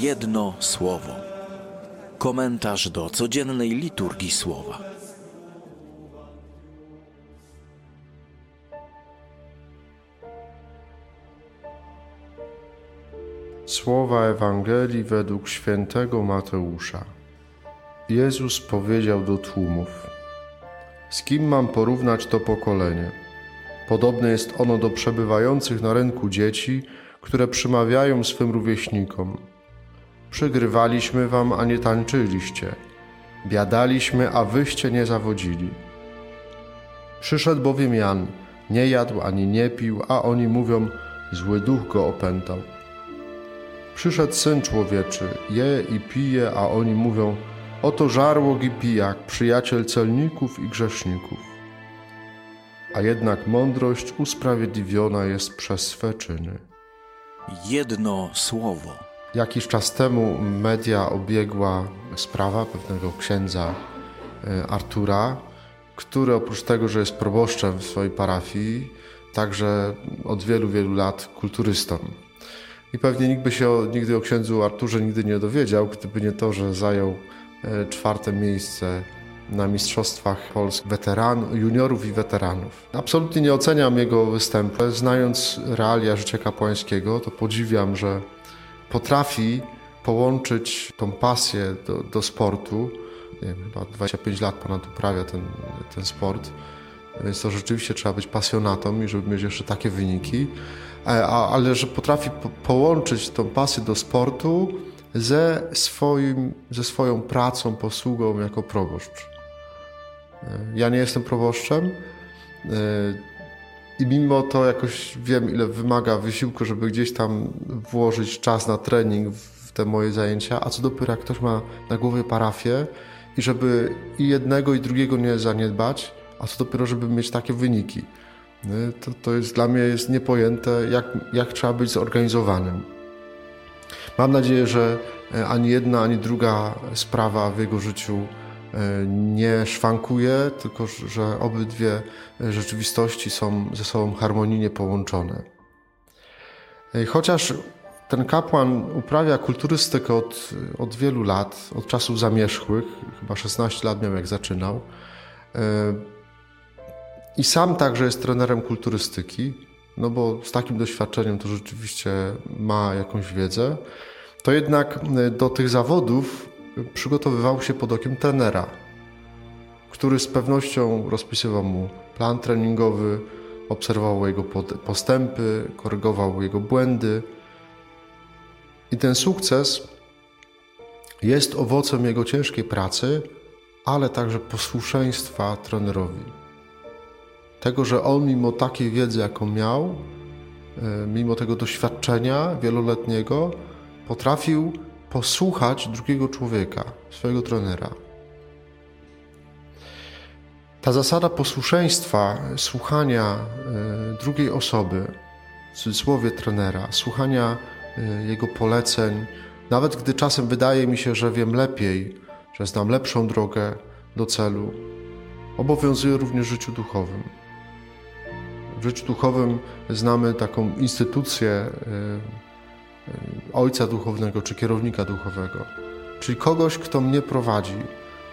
Jedno słowo. Komentarz do codziennej liturgii słowa. Słowa Ewangelii według świętego Mateusza. Jezus powiedział do tłumów: Z kim mam porównać to pokolenie? Podobne jest ono do przebywających na rynku dzieci, które przymawiają swym rówieśnikom: Przygrywaliśmy wam, a nie tańczyliście. Biadaliśmy, a wyście nie zawodzili. Przyszedł bowiem Jan, nie jadł ani nie pił, a oni mówią: Zły duch go opętał. Przyszedł syn człowieczy, je i pije, a oni mówią: Oto żarłok i pijak, przyjaciel celników i grzeszników. A jednak mądrość usprawiedliwiona jest przez swe czyny. Jedno słowo. Jakiś czas temu media obiegła sprawa pewnego księdza e, Artura, który oprócz tego, że jest proboszczem w swojej parafii, także od wielu, wielu lat kulturystą. I pewnie nikt by się o, nigdy o księdzu Arturze nigdy nie dowiedział, gdyby nie to, że zajął e, czwarte miejsce na Mistrzostwach Polsk weteran, juniorów i weteranów. Absolutnie nie oceniam jego występu. Znając realia życia kapłańskiego, to podziwiam, że potrafi połączyć tą pasję do, do sportu. Nie wiem, chyba 25 lat ponad uprawia ten, ten sport. Więc to rzeczywiście trzeba być pasjonatą i żeby mieć jeszcze takie wyniki. E, ale że potrafi po, połączyć tą pasję do sportu ze, swoim, ze swoją pracą, posługą jako proboszcz. E, ja nie jestem proboszczem e, i mimo to jakoś wiem, ile wymaga wysiłku, żeby gdzieś tam włożyć czas na trening w te moje zajęcia, a co dopiero jak ktoś ma na głowie parafię i żeby i jednego i drugiego nie zaniedbać, a co dopiero, żeby mieć takie wyniki. To, to jest dla mnie jest niepojęte, jak, jak trzeba być zorganizowanym. Mam nadzieję, że e, ani jedna, ani druga sprawa w jego życiu nie szwankuje, tylko że obydwie rzeczywistości są ze sobą harmonijnie połączone. E, chociaż ten kapłan uprawia kulturystykę od, od wielu lat, od czasów zamierzchłych, chyba 16 lat miał jak zaczynał, i sam także jest trenerem kulturystyki, no bo z takim doświadczeniem to rzeczywiście ma jakąś wiedzę, to jednak e, do tych zawodów przygotowywał się pod okiem trenera, który z pewnością rozpisywał mu plan treningowy, obserwował jego postępy, korygował jego błędy. I ten sukces jest owocem jego ciężkiej pracy, ale także posłuszeństwa trenerowi tego, że on mimo takiej wiedzy, jaką miał, e, mimo tego doświadczenia wieloletniego, potrafił posłuchać drugiego człowieka, swojego trenera. Ta zasada posłuszeństwa, słuchania e, drugiej osoby, w cudzysłowie trenera, słuchania e, jego poleceń, nawet gdy czasem wydaje mi się, że wiem lepiej, że znam lepszą drogę do celu, obowiązuje również w życiu duchowym. W życiu duchowym znamy taką instytucję e, ojca duchownego czy kierownika duchowego, czyli kogoś, kto mnie prowadzi.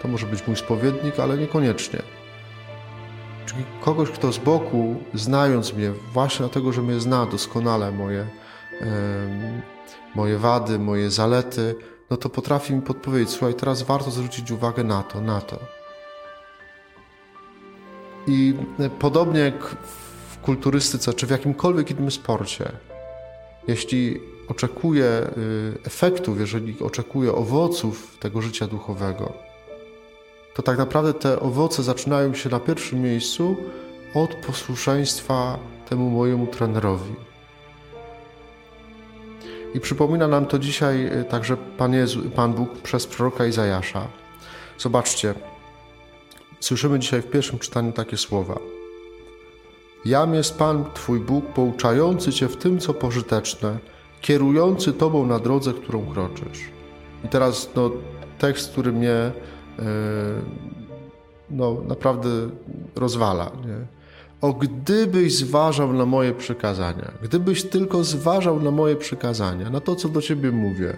To może być mój spowiednik, ale niekoniecznie. Czyli kogoś, kto z boku, znając mnie, właśnie dlatego, że mnie zna doskonale moje, moje wady, moje zalety, no to potrafi mi podpowiedzieć, słuchaj, teraz warto zwrócić uwagę na to, na to. I podobnie jak kulturystyce czy w jakimkolwiek innym sporcie, jeśli oczekuje y, efektów, jeżeli oczekuje owoców tego życia duchowego, to tak naprawdę te owoce zaczynają się na pierwszym miejscu od posłuszeństwa temu mojemu trenerowi. I przypomina nam to dzisiaj y, także Pan, Jezu, Pan Bóg przez proroka Izajasza. Zobaczcie, słyszymy dzisiaj w pierwszym czytaniu takie słowa. Jam jest Pan Twój Bóg, pouczający Cię w tym, co pożyteczne, kierujący Tobą na drodze, którą kroczysz. I teraz no, tekst, który mnie yy, no, naprawdę rozwala. Nie? O gdybyś zważał na moje przykazania, gdybyś tylko zważał na moje przykazania, na to, co do Ciebie mówię,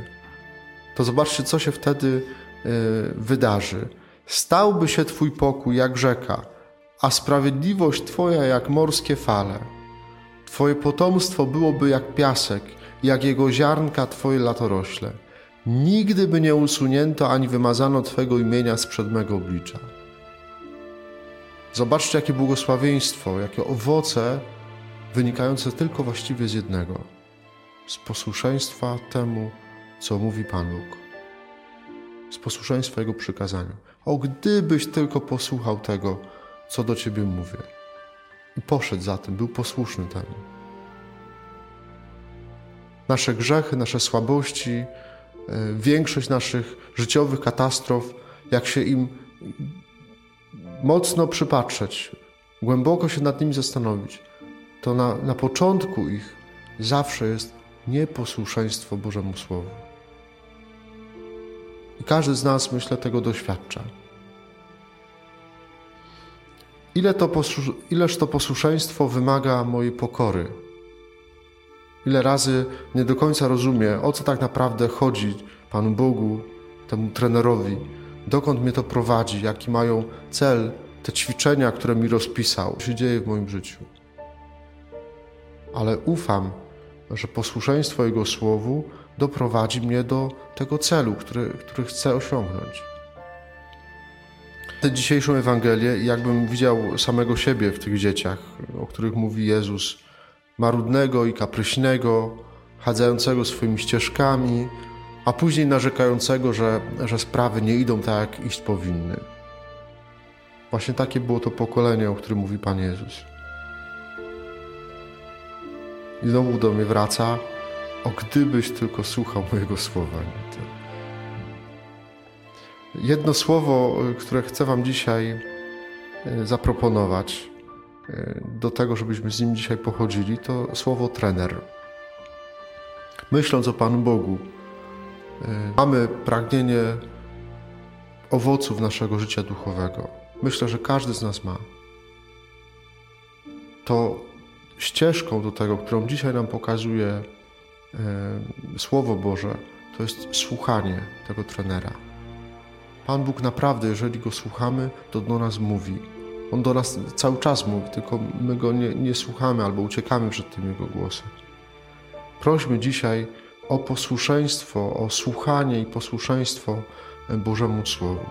to zobaczcie, co się wtedy y, wydarzy. Stałby się Twój pokój jak rzeka, a sprawiedliwość Twoja jak morskie fale. Twoje potomstwo byłoby jak piasek, jak jego ziarnka Twoje latorośle. Nigdy by nie usunięto ani wymazano Twego imienia sprzed mego oblicza. Zobaczcie, jakie błogosławieństwo, jakie owoce wynikające tylko właściwie z jednego z posłuszeństwa temu, co mówi Pan Bóg, z posłuszeństwa Jego przykazaniu. O, gdybyś tylko posłuchał tego, co do Ciebie mówię, i poszedł za tym, był posłuszny temu. Nasze grzechy, nasze słabości, e, większość naszych życiowych katastrof, jak się im mocno przypatrzeć, głęboko się nad nimi zastanowić, to na, na początku ich zawsze jest nieposłuszeństwo Bożemu Słowu. I każdy z nas, myślę, tego doświadcza. Ile to ileż to posłuszeństwo wymaga mojej pokory? Ile razy nie do końca rozumie, o co tak naprawdę chodzi Panu Bogu, temu trenerowi, dokąd mnie to prowadzi, jaki mają cel te ćwiczenia, które mi rozpisał, co się dzieje w moim życiu. Ale ufam, że posłuszeństwo Jego Słowu doprowadzi mnie do tego celu, który, który chcę osiągnąć. Tę dzisiejszą Ewangelię, jakbym widział samego siebie w tych dzieciach, o których mówi Jezus, marudnego i kapryśnego, chadzającego swoimi ścieżkami, a później narzekającego, że, że sprawy nie idą tak, jak iść powinny. Właśnie takie było to pokolenie, o którym mówi Pan Jezus. I znowu do mnie wraca, o gdybyś tylko słuchał mojego słowa. Jedno słowo, które chcę Wam dzisiaj e, zaproponować, do tego, żebyśmy z nim dzisiaj pochodzili, to słowo trener. Myśląc o Panu Bogu, e, mamy pragnienie owoców naszego życia duchowego. Myślę, że każdy z nas ma. To ścieżką do tego, którą dzisiaj nam pokazuje e, Słowo Boże, to jest słuchanie tego trenera. Pan Bóg naprawdę, jeżeli go słuchamy, to do nas mówi. On do nas cały czas mówi, tylko my go nie, nie słuchamy albo uciekamy przed tym jego głosem. Prośmy dzisiaj o posłuszeństwo, o słuchanie i posłuszeństwo Bożemu Słowu.